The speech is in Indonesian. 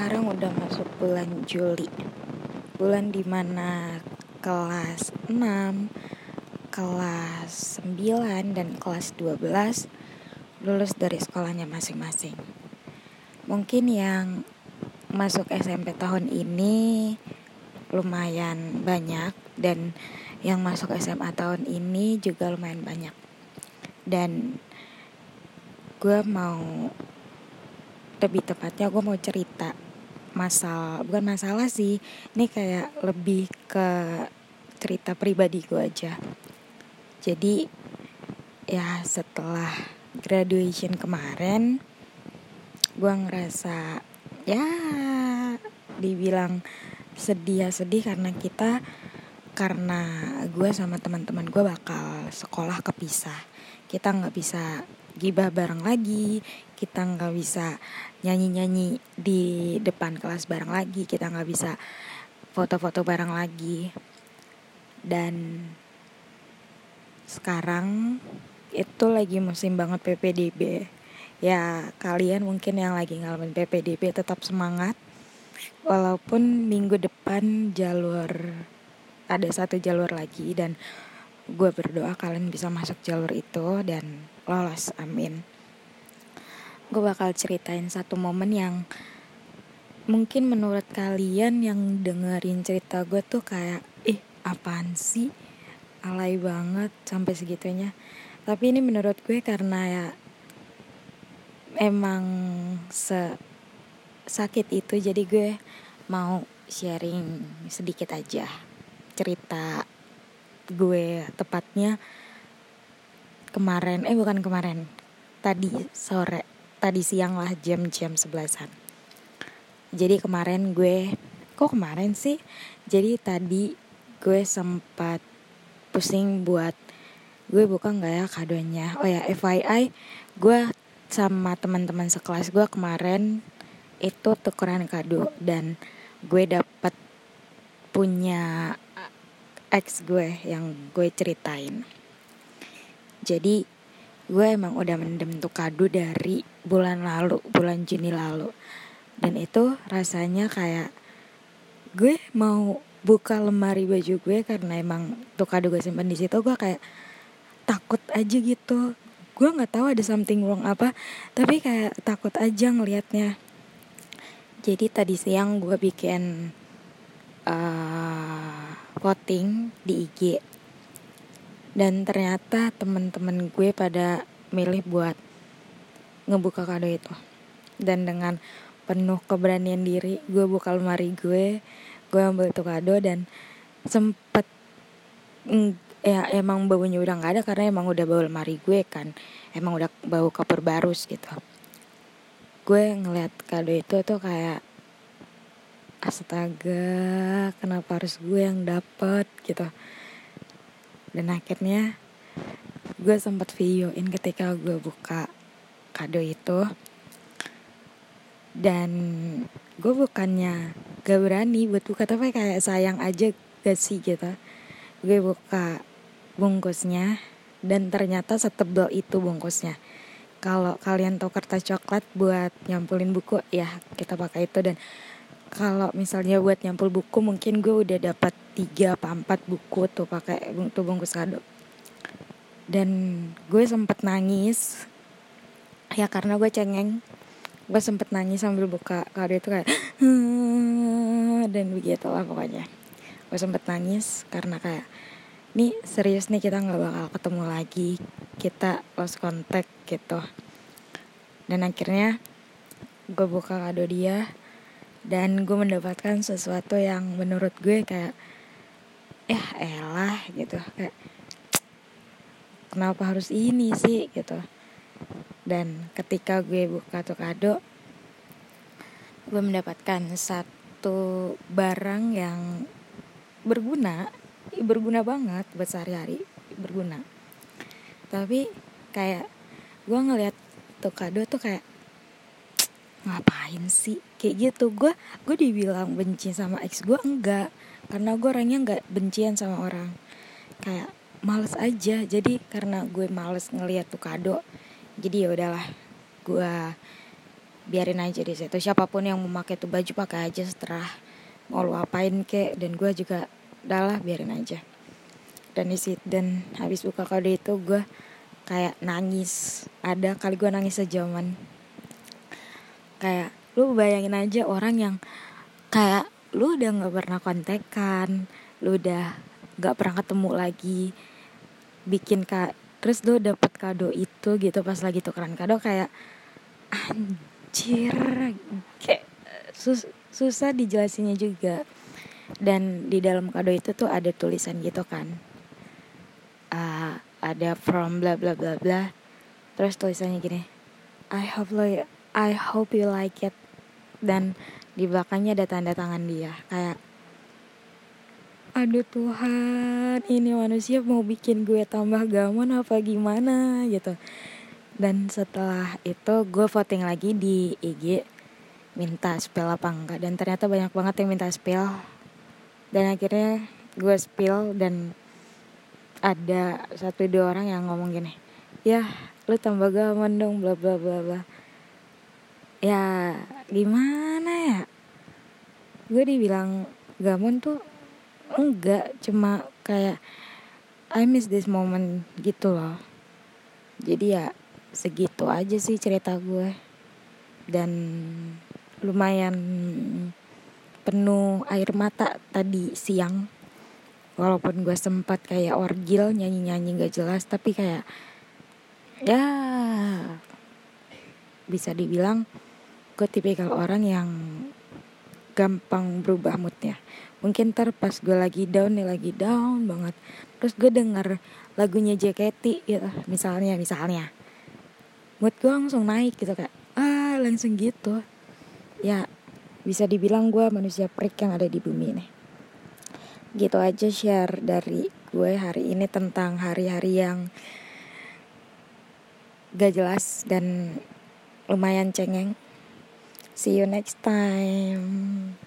sekarang udah masuk bulan Juli. Bulan di mana kelas 6 Kelas 9 dan kelas 12 Lulus dari sekolahnya masing-masing. Mungkin yang masuk SMP tahun ini Lumayan banyak Dan yang masuk SMA tahun ini juga lumayan banyak. Dan gue mau lebih tepatnya gue mau cerita masalah bukan masalah sih. Ini kayak lebih ke cerita pribadi gue aja. Jadi ya setelah graduation kemarin gue ngerasa ya dibilang sedih ya sedih karena kita karena gue sama teman-teman gue bakal sekolah kepisah. Kita nggak bisa gibah bareng lagi kita nggak bisa nyanyi-nyanyi di depan kelas bareng lagi kita nggak bisa foto-foto bareng lagi. Dan sekarang itu lagi musim banget PPDB ya kalian mungkin yang lagi ngalamin PPDB tetap semangat. Walaupun minggu depan jalur ada satu jalur lagi dan gue berdoa kalian bisa masuk jalur itu dan lolos amin. Gue bakal ceritain satu momen yang mungkin menurut kalian yang dengerin cerita gue tuh kayak ih apaan sih? Alay banget sampai segitunya. Tapi ini menurut gue karena ya emang se sakit itu jadi gue mau sharing sedikit aja cerita gue tepatnya kemarin eh bukan kemarin. Tadi sore tadi siang lah jam-jam sebelasan. Jadi kemarin gue kok kemarin sih? Jadi tadi gue sempat pusing buat gue buka nggak ya kadonya? Oh ya FYI gue sama teman-teman sekelas gue kemarin itu tukeran kado. Dan gue dapet punya ex gue yang gue ceritain jadi gue emang udah mendem tuh kado dari bulan lalu bulan Juni lalu. Dan itu rasanya kayak gue mau buka lemari baju gue karena emang tuh kado gue simpan di situ gue kayak takut aja gitu. Gue nggak tahu ada something wrong apa tapi kayak takut aja ngelihatnya jadi tadi siang gue bikin uh, voting di IG dan ternyata temen-temen gue pada milih buat ngebuka kado itu. Dan dengan penuh keberanian diri gue buka lemari gue gue ambil itu kado dan sempet ya emang baunya udah nggak ada karena emang udah bau lemari gue kan. Emang udah bau koper barus gitu. Gue ngeliat kado itu tuh kayak astaga kenapa harus gue yang dapet? gitu dan akhirnya gue sempat videoin ketika gue buka kado itu. Dan gue bukannya gak berani buat buka tapi kayak sayang aja gak sih gitu. Gue buka bungkusnya dan ternyata setebal itu bungkusnya. Kalau kalian tahu kertas coklat buat nyampulin buku ya kita pakai itu. Dan kalau misalnya buat nyampul buku mungkin gue udah dapat tiga apa empat buku tuh pakai tuh bungkus kado. Dan gue sempet nangis. Ya karena gue cengeng. Gue sempet nangis sambil buka kado itu kayak dan begitu lah pokoknya. Gue sempet nangis karena kayak ini serius nih kita nggak bakal ketemu lagi. Kita lost contact gitu. Dan akhirnya gue buka kado dia dan gue mendapatkan sesuatu yang menurut gue kayak ya elah gitu. Kayak kenapa harus ini sih? Gitu. Dan ketika gue buka tuh kado gue mendapatkan satu barang yang berguna berguna banget buat sehari-hari berguna. Tapi kayak gue ngeliat tuh kado tuh kayak ngapain sih kayak gitu. Gue gue dibilang benci sama ex gue enggak. Karena gue orangnya enggak bencian sama orang. Kayak males aja. Jadi karena gue males ngeliat tuh kado jadi ya udahlah gue biarin aja di situ. Siapa pun yang mau pakai tuh baju pakai aja setelah mau lu apain kek dan gue juga udahlah biarin aja. Dan di situ dan habis buka kado itu gue kayak nangis. Ada kali gue nangis sejaman kayak lu bayangin aja orang yang kayak lu udah nggak pernah kontekan lu udah nggak pernah ketemu lagi bikin kak terus lu dapet kado itu gitu pas lagi tukeran kado kayak anjir kayak sus susah dijelasinnya juga. Dan di dalam kado itu tuh ada tulisan gitu kan uh, ada from bla bla bla bla terus tulisannya gini I hope lo I hope you like it. Dan di belakangnya ada tanda tangan dia kayak aduh Tuhan ini manusia mau bikin gue tambah gamon apa gimana? gitu. Dan setelah itu gue voting lagi di IG minta spell apa enggak. Dan ternyata banyak banget yang minta spell dan akhirnya gue spill dan ada satu dua orang yang ngomong gini ya lu tambah gaman dong bla bla bla bla ya gimana ya? Gue dibilang gamon tuh enggak cuma kayak I miss this moment gitu loh. Jadi ya segitu aja sih cerita gue. Dan lumayan penuh air mata tadi siang. Walaupun gue sempat kayak orgil nyanyi-nyanyi gak jelas tapi kayak ya bisa dibilang gue tipikal orang yang gampang berubah moodnya? Mungkin ntar pas gue lagi down nih lagi down banget. Terus gue denger lagunya JKT gitu misalnya misalnya. Mood gue langsung naik gitu kayak ah langsung gitu. Ya bisa dibilang gue manusia prik yang ada di bumi nih. Gitu aja share dari gue hari ini tentang hari-hari yang gak jelas dan lumayan cengeng see you next time